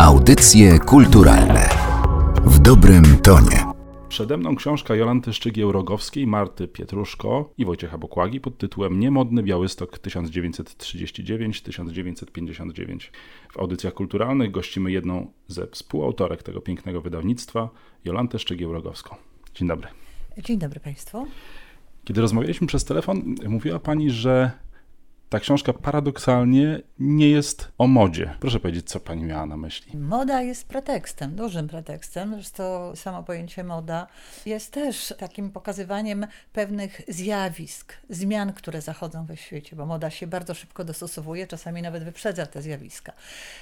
Audycje kulturalne w dobrym tonie. Przede mną książka Jolanty Szczygieł-Rogowskiej, Marty Pietruszko i Wojciecha Bokłagi pod tytułem Niemodny Białystok 1939-1959. W audycjach kulturalnych gościmy jedną ze współautorek tego pięknego wydawnictwa, Jolantę Szczygieł-Rogowską. Dzień dobry. Dzień dobry Państwu. Kiedy rozmawialiśmy przez telefon, mówiła Pani, że ta książka paradoksalnie nie jest o modzie. Proszę powiedzieć, co pani miała na myśli? Moda jest pretekstem, dużym pretekstem. Zresztą samo pojęcie moda jest też takim pokazywaniem pewnych zjawisk, zmian, które zachodzą we świecie, bo moda się bardzo szybko dostosowuje, czasami nawet wyprzedza te zjawiska.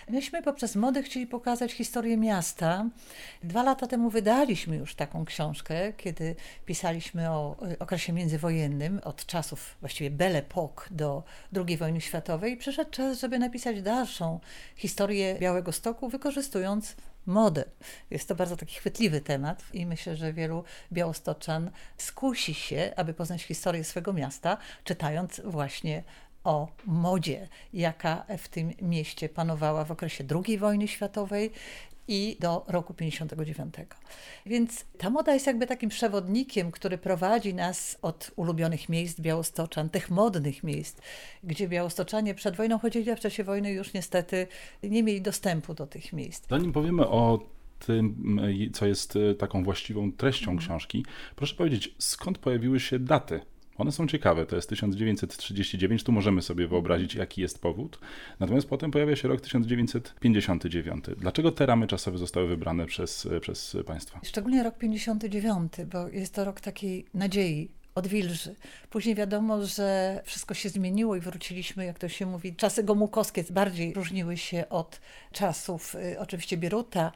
Myśmy poprzez modę chcieli pokazać historię miasta. Dwa lata temu wydaliśmy już taką książkę, kiedy pisaliśmy o okresie międzywojennym, od czasów właściwie Belle Époque do II wojny światowej, przyszedł czas, żeby napisać dalszą historię Białego Stoku, wykorzystując modę. Jest to bardzo taki chwytliwy temat i myślę, że wielu białostoczan skusi się, aby poznać historię swego miasta, czytając właśnie o modzie, jaka w tym mieście panowała w okresie II wojny światowej i do roku 59. Więc ta moda jest jakby takim przewodnikiem, który prowadzi nas od ulubionych miejsc Białostoczan, tych modnych miejsc, gdzie Białostoczanie przed wojną chodzili, a w czasie wojny już niestety nie mieli dostępu do tych miejsc. Zanim powiemy o tym, co jest taką właściwą treścią książki, proszę powiedzieć, skąd pojawiły się daty one są ciekawe, to jest 1939, tu możemy sobie wyobrazić, jaki jest powód. Natomiast potem pojawia się rok 1959. Dlaczego te ramy czasowe zostały wybrane przez, przez Państwa? Szczególnie rok 59, bo jest to rok takiej nadziei, odwilży. Później wiadomo, że wszystko się zmieniło i wróciliśmy, jak to się mówi, czasy gomukowskie bardziej różniły się od czasów y, oczywiście Bieruta,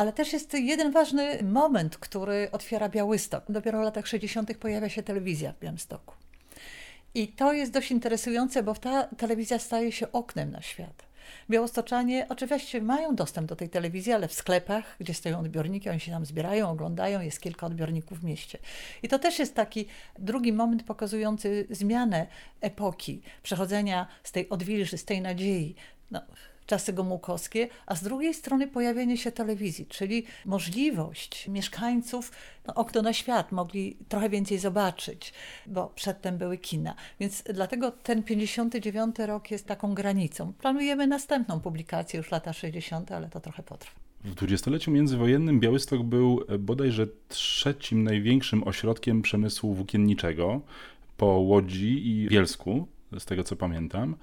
ale też jest jeden ważny moment, który otwiera Białystok. Dopiero w latach 60. pojawia się telewizja w Białymstoku. I to jest dość interesujące, bo ta telewizja staje się oknem na świat. Białostoczanie oczywiście mają dostęp do tej telewizji, ale w sklepach, gdzie stoją odbiorniki, oni się tam zbierają, oglądają, jest kilka odbiorników w mieście. I to też jest taki drugi moment pokazujący zmianę epoki, przechodzenia z tej odwilży, z tej nadziei. No, czasy gomułkowskie, a z drugiej strony pojawienie się telewizji, czyli możliwość mieszkańców, no, okno na świat, mogli trochę więcej zobaczyć, bo przedtem były kina. Więc dlatego ten 59 rok jest taką granicą. Planujemy następną publikację już lata 60., ale to trochę potrwa. W dwudziestoleciu międzywojennym Białystok był bodajże trzecim największym ośrodkiem przemysłu włókienniczego po Łodzi i Bielsku, z tego co pamiętam.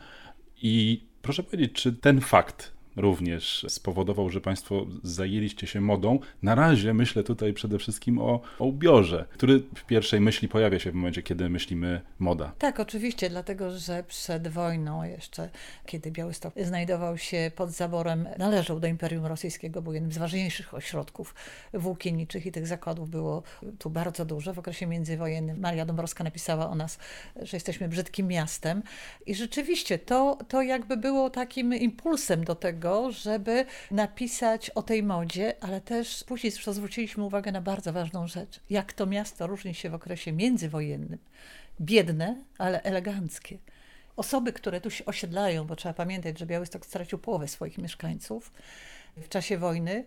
I Proszę powiedzieć, czy ten fakt również spowodował, że Państwo zajęliście się modą. Na razie myślę tutaj przede wszystkim o, o ubiorze, który w pierwszej myśli pojawia się w momencie, kiedy myślimy moda. Tak, oczywiście, dlatego że przed wojną jeszcze, kiedy Białystok znajdował się pod zaborem, należał do Imperium Rosyjskiego, był jednym z ważniejszych ośrodków włókienniczych i tych zakładów było tu bardzo dużo. W okresie międzywojennym Maria Dąbrowska napisała o nas, że jesteśmy brzydkim miastem i rzeczywiście to, to jakby było takim impulsem do tego, tego, żeby napisać o tej modzie, ale też później zwróciliśmy uwagę na bardzo ważną rzecz. Jak to miasto różni się w okresie międzywojennym. Biedne, ale eleganckie. Osoby, które tu się osiedlają, bo trzeba pamiętać, że Białystok stracił połowę swoich mieszkańców w czasie wojny,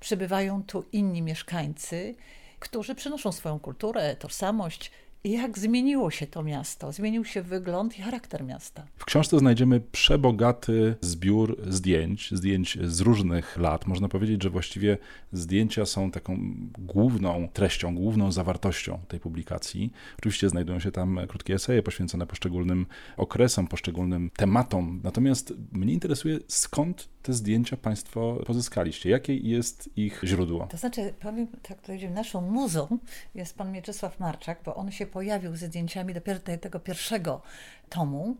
przybywają tu inni mieszkańcy, którzy przynoszą swoją kulturę, tożsamość, jak zmieniło się to miasto, zmienił się wygląd i charakter miasta. W książce znajdziemy przebogaty zbiór zdjęć, zdjęć z różnych lat. Można powiedzieć, że właściwie zdjęcia są taką główną treścią, główną zawartością tej publikacji. Oczywiście znajdują się tam krótkie eseje poświęcone poszczególnym okresom, poszczególnym tematom. Natomiast mnie interesuje, skąd te zdjęcia Państwo pozyskaliście? Jakie jest ich źródło? To znaczy, powiem tak, powiedzieć, naszą muzą jest pan Mieczysław Marczak, bo on się pojawił ze zdjęciami dopiero tego pierwszego tomu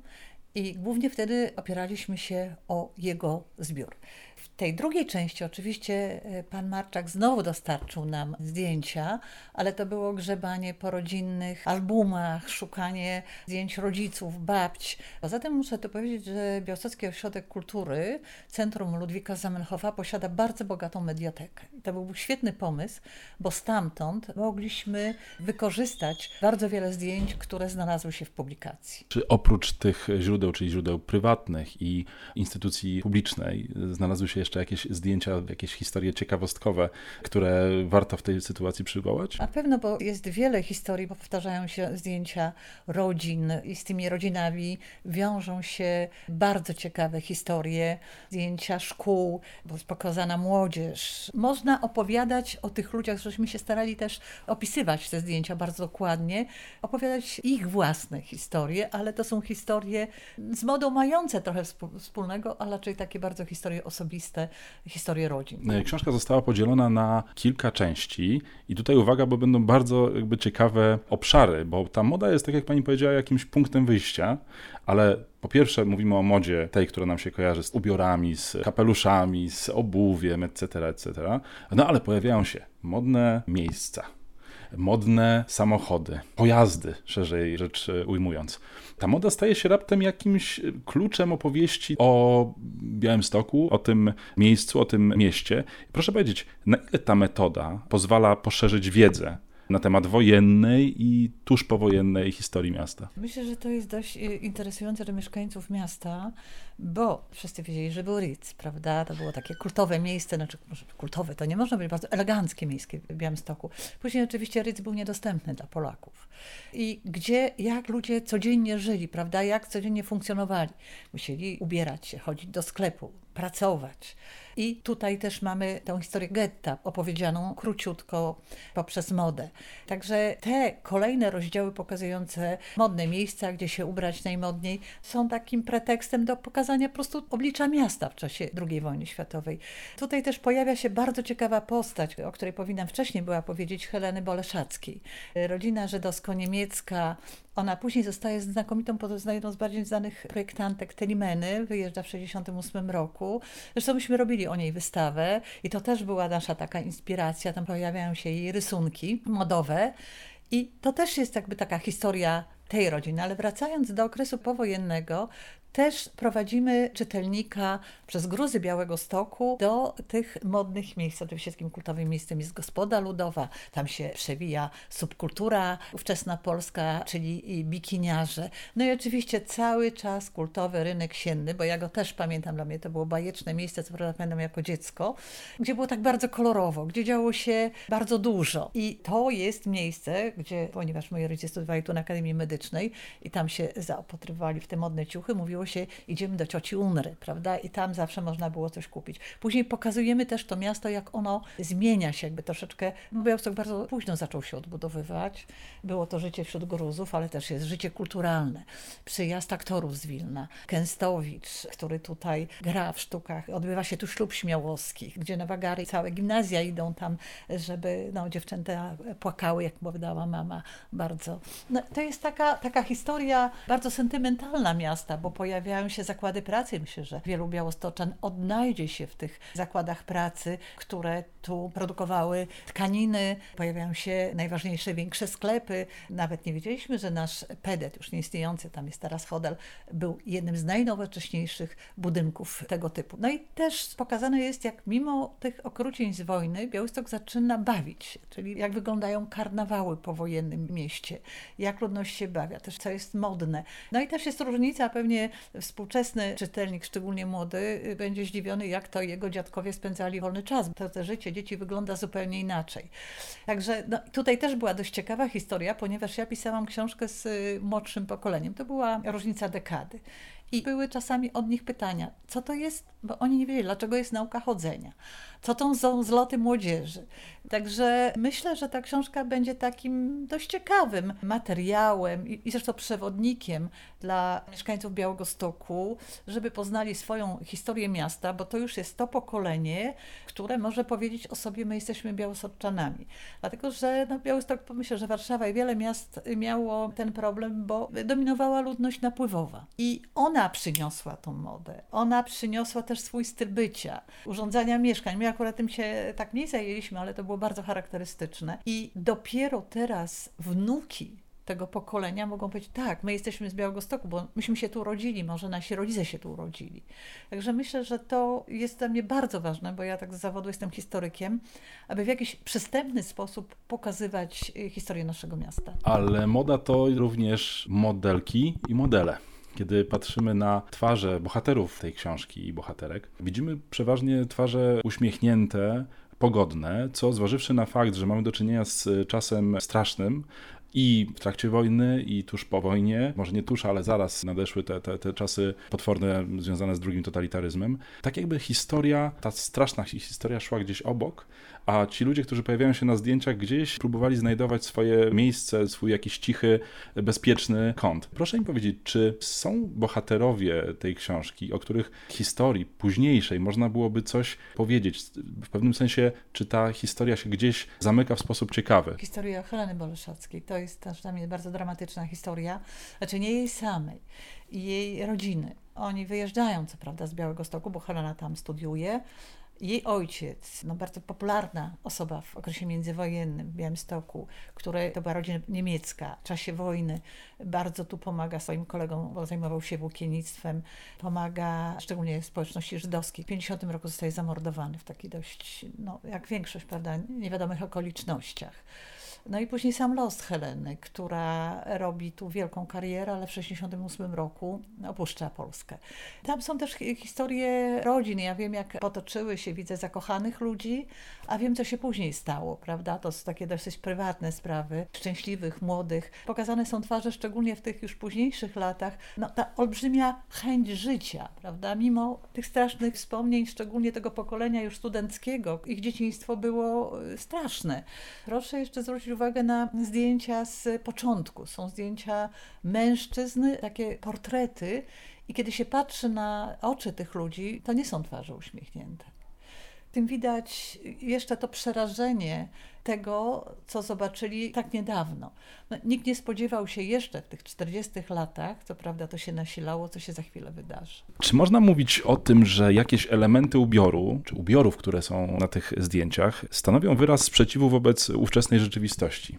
i głównie wtedy opieraliśmy się o jego zbiór. W tej drugiej części oczywiście e, pan Marczak znowu dostarczył nam zdjęcia, ale to było grzebanie po rodzinnych albumach, szukanie zdjęć rodziców, babć. Poza tym muszę to powiedzieć, że Białostocki Ośrodek Kultury, Centrum Ludwika Zamenhofa posiada bardzo bogatą mediatekę. To był świetny pomysł, bo stamtąd mogliśmy wykorzystać bardzo wiele zdjęć, które znalazły się w publikacji. Czy oprócz tych źródeł, czyli źródeł prywatnych i instytucji publicznej, znalazły się jeszcze jakieś zdjęcia, jakieś historie ciekawostkowe, które warto w tej sytuacji przywołać? Na pewno, bo jest wiele historii, bo powtarzają się zdjęcia rodzin i z tymi rodzinami wiążą się bardzo ciekawe historie, zdjęcia szkół, bo jest pokazana młodzież. Można opowiadać o tych ludziach, żeśmy się starali też opisywać te zdjęcia bardzo dokładnie, opowiadać ich własne historie, ale to są historie z modą mające trochę wspólnego, ale raczej takie bardzo historie osobiste, historie rodzin. Książka została podzielona na kilka części i tutaj uwaga, bo będą bardzo jakby ciekawe obszary, bo ta moda jest, tak jak pani powiedziała, jakimś punktem wyjścia, ale po pierwsze mówimy o modzie tej, która nam się kojarzy z ubiorami, z kapeluszami, z obuwiem, etc., etc., no ale pojawiają się modne miejsca, modne samochody, pojazdy, szerzej rzecz ujmując. Ta moda staje się raptem jakimś kluczem opowieści o Białymstoku, o tym miejscu, o tym mieście. Proszę powiedzieć, na ile ta metoda pozwala poszerzyć wiedzę na temat wojennej i tuż powojennej historii miasta. Myślę, że to jest dość y, interesujące dla mieszkańców miasta, bo wszyscy wiedzieli, że był Ritz, prawda? To było takie kultowe miejsce, znaczy kultowe, to nie można być bardzo eleganckie miejsce w Białymstoku. Później oczywiście Ritz był niedostępny dla Polaków. I gdzie, jak ludzie codziennie żyli, prawda? Jak codziennie funkcjonowali. Musieli ubierać się, chodzić do sklepu, pracować. I tutaj też mamy tę historię getta opowiedzianą króciutko poprzez modę. Także te kolejne rozdziały pokazujące modne miejsca, gdzie się ubrać najmodniej, są takim pretekstem do pokazania po prostu oblicza miasta w czasie II wojny światowej. Tutaj też pojawia się bardzo ciekawa postać, o której powinnam wcześniej była powiedzieć, Heleny Boleszackiej. Rodzina żydowsko-niemiecka, ona później zostaje znakomitą, jedną z bardziej znanych projektantek Telimeny, wyjeżdża w 1968 roku. Zresztą myśmy robili o niej wystawę i to też była nasza taka inspiracja. Tam pojawiają się jej rysunki modowe. I to też jest jakby taka historia tej rodziny. Ale wracając do okresu powojennego, też prowadzimy czytelnika przez gruzy Białego Stoku do tych modnych miejsc. Oczywiście takim kultowym miejscem jest Gospoda Ludowa, tam się przewija subkultura ówczesna polska, czyli bikiniarze. No i oczywiście cały czas kultowy rynek sienny, bo ja go też pamiętam, dla mnie to było bajeczne miejsce, co prawda pamiętam jako dziecko, gdzie było tak bardzo kolorowo, gdzie działo się bardzo dużo. I to jest miejsce, gdzie, ponieważ moi rodzice studiowali tu na Akademii Medycznej i tam się zaopatrywali w te modne ciuchy, mówiło się, idziemy do cioci Unry, prawda? I tam zawsze można było coś kupić. Później pokazujemy też to miasto, jak ono zmienia się, jakby troszeczkę. No, Białystok bardzo późno zaczął się odbudowywać. Było to życie wśród Gruzów, ale też jest życie kulturalne. Przyjazd aktorów z Wilna, Kęstowicz, który tutaj gra w sztukach. Odbywa się tu ślub śmiałowskich, gdzie na wagary całe gimnazja idą tam, żeby no, dziewczęta płakały, jak powiedziała mama, bardzo. No, to jest taka, taka historia bardzo sentymentalna miasta, bo pojawia pojawiają się zakłady pracy. Myślę, że wielu białostoczan odnajdzie się w tych zakładach pracy, które tu produkowały tkaniny. Pojawiają się najważniejsze, większe sklepy. Nawet nie wiedzieliśmy, że nasz pedet, już nieistniejący, tam jest teraz Hodel, był jednym z najnowocześniejszych budynków tego typu. No i też pokazane jest, jak mimo tych okrucieństw wojny Białystok zaczyna bawić się, czyli jak wyglądają karnawały po wojennym mieście, jak ludność się bawia, też co jest modne. No i też jest różnica pewnie współczesny czytelnik, szczególnie młody, będzie zdziwiony, jak to jego dziadkowie spędzali wolny czas. To, to życie dzieci wygląda zupełnie inaczej. Także no, tutaj też była dość ciekawa historia, ponieważ ja pisałam książkę z y, młodszym pokoleniem. To była różnica dekady. I były czasami od nich pytania, co to jest, bo oni nie wiedzieli, dlaczego jest nauka chodzenia, co to są zloty młodzieży. Także myślę, że ta książka będzie takim dość ciekawym materiałem i, i zresztą przewodnikiem dla mieszkańców Białego Stoku, żeby poznali swoją historię miasta, bo to już jest to pokolenie, które może powiedzieć o sobie, my jesteśmy białostoczanami. Dlatego, że no, Białystok, myślę, że Warszawa i wiele miast miało ten problem, bo dominowała ludność napływowa. I ona przyniosła tą modę. Ona przyniosła też swój styl bycia, urządzania mieszkań. My akurat tym się tak mniej zajęliśmy, ale to było bardzo charakterystyczne. I dopiero teraz wnuki tego pokolenia mogą powiedzieć, tak, my jesteśmy z Białegostoku, bo myśmy się tu urodzili, może nasi rodzice się tu urodzili. Także myślę, że to jest dla mnie bardzo ważne, bo ja tak z zawodu jestem historykiem, aby w jakiś przystępny sposób pokazywać y, historię naszego miasta. Ale moda to również modelki i modele. Kiedy patrzymy na twarze bohaterów tej książki i bohaterek, widzimy przeważnie twarze uśmiechnięte, pogodne, co zważywszy na fakt, że mamy do czynienia z czasem strasznym, i w trakcie wojny, i tuż po wojnie, może nie tuż, ale zaraz nadeszły te, te, te czasy potworne związane z drugim totalitaryzmem. Tak jakby historia, ta straszna historia szła gdzieś obok, a ci ludzie, którzy pojawiają się na zdjęciach, gdzieś próbowali znajdować swoje miejsce, swój jakiś cichy, bezpieczny kąt. Proszę mi powiedzieć, czy są bohaterowie tej książki, o których historii późniejszej można byłoby coś powiedzieć? W pewnym sensie, czy ta historia się gdzieś zamyka w sposób ciekawy? Historia Heleny Boleszackiej to jest też dla mnie bardzo dramatyczna historia. Znaczy nie jej samej, jej rodziny. Oni wyjeżdżają, co prawda, z Białego Stoku, bo Helena tam studiuje, jej ojciec, no bardzo popularna osoba w okresie międzywojennym w Białymstoku, który to była rodzina niemiecka w czasie wojny, bardzo tu pomaga swoim kolegom, bo zajmował się włókiennictwem, pomaga szczególnie społeczności żydowskiej. W 50 roku zostaje zamordowany w taki dość, no jak większość, prawda, niewiadomych okolicznościach. No i później sam los Heleny, która robi tu wielką karierę, ale w 1968 roku opuszcza Polskę. Tam są też historie rodzin. Ja wiem, jak potoczyły się, widzę zakochanych ludzi, a wiem, co się później stało, prawda? To są takie dosyć prywatne sprawy, szczęśliwych, młodych. Pokazane są twarze, szczególnie w tych już późniejszych latach, no ta olbrzymia chęć życia, prawda? Mimo tych strasznych wspomnień, szczególnie tego pokolenia już studenckiego, ich dzieciństwo było y, straszne. Proszę jeszcze zwrócić uwagę na zdjęcia z początku. Są zdjęcia mężczyzn, takie portrety, i kiedy się patrzy na oczy tych ludzi, to nie są twarze uśmiechnięte. Tym widać jeszcze to przerażenie tego, co zobaczyli tak niedawno. No, nikt nie spodziewał się jeszcze w tych 40 latach, co prawda to się nasilało, co się za chwilę wydarzy. Czy można mówić o tym, że jakieś elementy ubioru, czy ubiorów, które są na tych zdjęciach, stanowią wyraz sprzeciwu wobec ówczesnej rzeczywistości?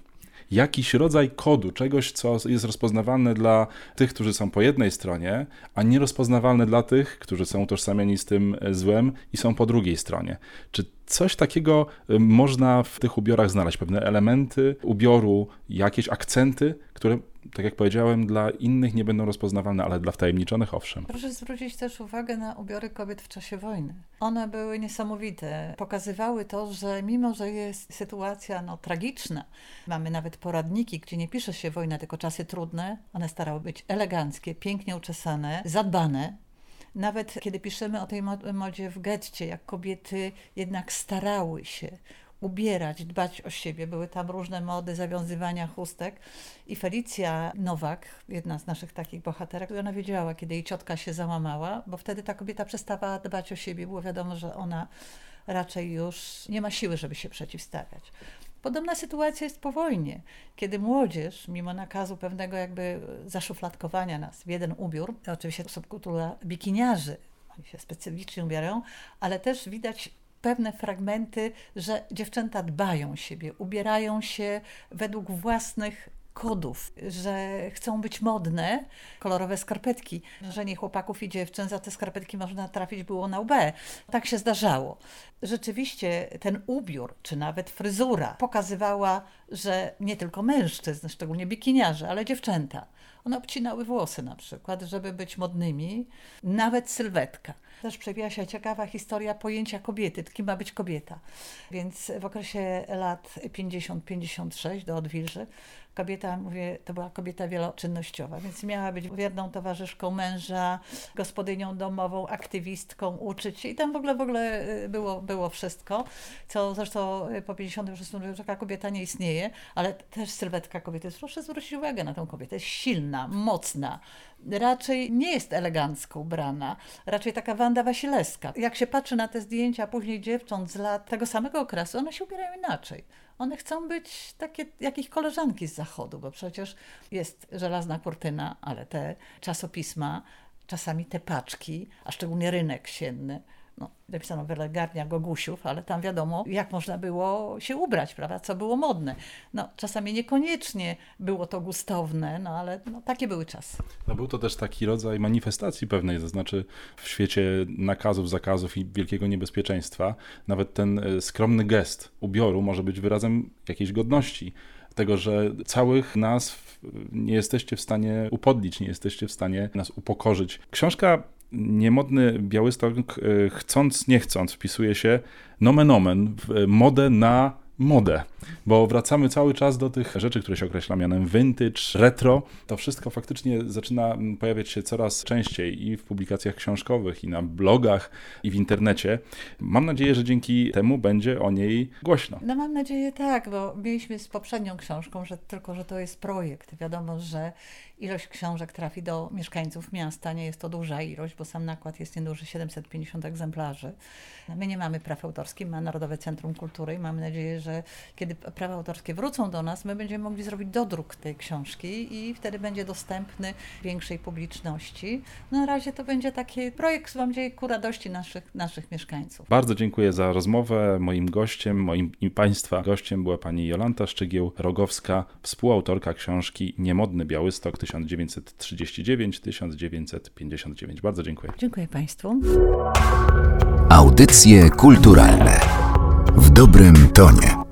Jakiś rodzaj kodu, czegoś, co jest rozpoznawalne dla tych, którzy są po jednej stronie, a nierozpoznawalne dla tych, którzy są utożsamieni z tym złem i są po drugiej stronie. Czy coś takiego y, można w tych ubiorach znaleźć? Pewne elementy ubioru, jakieś akcenty, które tak jak powiedziałem, dla innych nie będą rozpoznawalne, ale dla wtajemniczonych owszem. Proszę zwrócić też uwagę na ubiory kobiet w czasie wojny. One były niesamowite. Pokazywały to, że mimo, że jest sytuacja no, tragiczna, mamy nawet poradniki, gdzie nie pisze się wojna, tylko czasy trudne, one starały być eleganckie, pięknie uczesane, zadbane, nawet kiedy piszemy o tej modzie w getcie, jak kobiety jednak starały się ubierać, dbać o siebie. Były tam różne mody zawiązywania chustek. I Felicja Nowak, jedna z naszych takich bohaterek, ona wiedziała, kiedy jej ciotka się załamała, bo wtedy ta kobieta przestawała dbać o siebie. Było wiadomo, że ona raczej już nie ma siły, żeby się przeciwstawiać. Podobna sytuacja jest po wojnie, kiedy młodzież, mimo nakazu pewnego jakby zaszufladkowania nas w jeden ubiór, oczywiście subkultura bikiniarzy, oni się specyficznie ubierają, ale też widać pewne fragmenty, że dziewczęta dbają siebie, ubierają się według własnych kodów, że chcą być modne, kolorowe skarpetki. Żenie chłopaków i dziewczyn za te skarpetki można trafić było na UB. Tak się zdarzało. Rzeczywiście ten ubiór, czy nawet fryzura pokazywała, że nie tylko mężczyzn, szczególnie bikiniarze, ale dziewczęta. One obcinały włosy na przykład, żeby być modnymi, nawet sylwetka. Też przewija się ciekawa historia pojęcia kobiety, kim ma być kobieta. Więc w okresie lat 50-56 do odwilży kobieta, mówię, to była kobieta wieloczynnościowa, więc miała być wierną towarzyszką męża, gospodynią domową, aktywistką, uczyć się i tam w ogóle w ogóle y, było, było wszystko, co zresztą y, po 56 roku taka kobieta nie istnieje, ale też sylwetka kobiety. Proszę zwrócić uwagę na tę kobietę. Jest silna, mocna, raczej nie jest elegancko ubrana, raczej taka Wanda Wasilewska. Jak się patrzy na te zdjęcia później dziewcząt z lat tego samego okresu, one się ubierają inaczej. One chcą być takie jak ich koleżanki z zachodu, bo przecież jest żelazna kurtyna, ale te czasopisma, czasami te paczki, a szczególnie rynek sienny, no, napisano welegarnia Gogusiów, ale tam wiadomo, jak można było się ubrać, prawda, co było modne. No, czasami niekoniecznie było to gustowne, no ale no, takie były czasy. No, był to też taki rodzaj manifestacji pewnej, to znaczy w świecie nakazów, zakazów i wielkiego niebezpieczeństwa, nawet ten e, skromny gest ubioru może być wyrazem jakiejś godności tego, że całych nazw nie jesteście w stanie upodlić, nie jesteście w stanie nas upokorzyć. Książka Niemodny Białystok, e, chcąc nie chcąc, wpisuje się nomen omen w modę na modę, bo wracamy cały czas do tych rzeczy, które się określa mianem vintage, retro. To wszystko faktycznie zaczyna pojawiać się coraz częściej i w publikacjach książkowych, i na blogach, i w internecie. Mam nadzieję, że dzięki temu będzie o niej głośno. No mam nadzieję tak, bo mieliśmy z poprzednią książką, że tylko, że to jest projekt. Wiadomo, że ilość książek trafi do mieszkańców miasta. Nie jest to duża ilość, bo sam nakład jest nieduży, 750 egzemplarzy. My nie mamy praw autorskich, ma Narodowe Centrum Kultury i mamy nadzieję, że kiedy prawa autorskie wrócą do nas, my będziemy mogli zrobić dodruk tej książki i wtedy będzie dostępny większej publiczności. No na razie to będzie taki projekt, mam nadzieję, ku radości naszych, naszych mieszkańców. Bardzo dziękuję za rozmowę. Moim gościem, moim i Państwa gościem była pani Jolanta Szczygieł-Rogowska, współautorka książki Niemodny Białystok 1939-1959. Bardzo dziękuję. Dziękuję Państwu. Audycje kulturalne w dobrym tonie.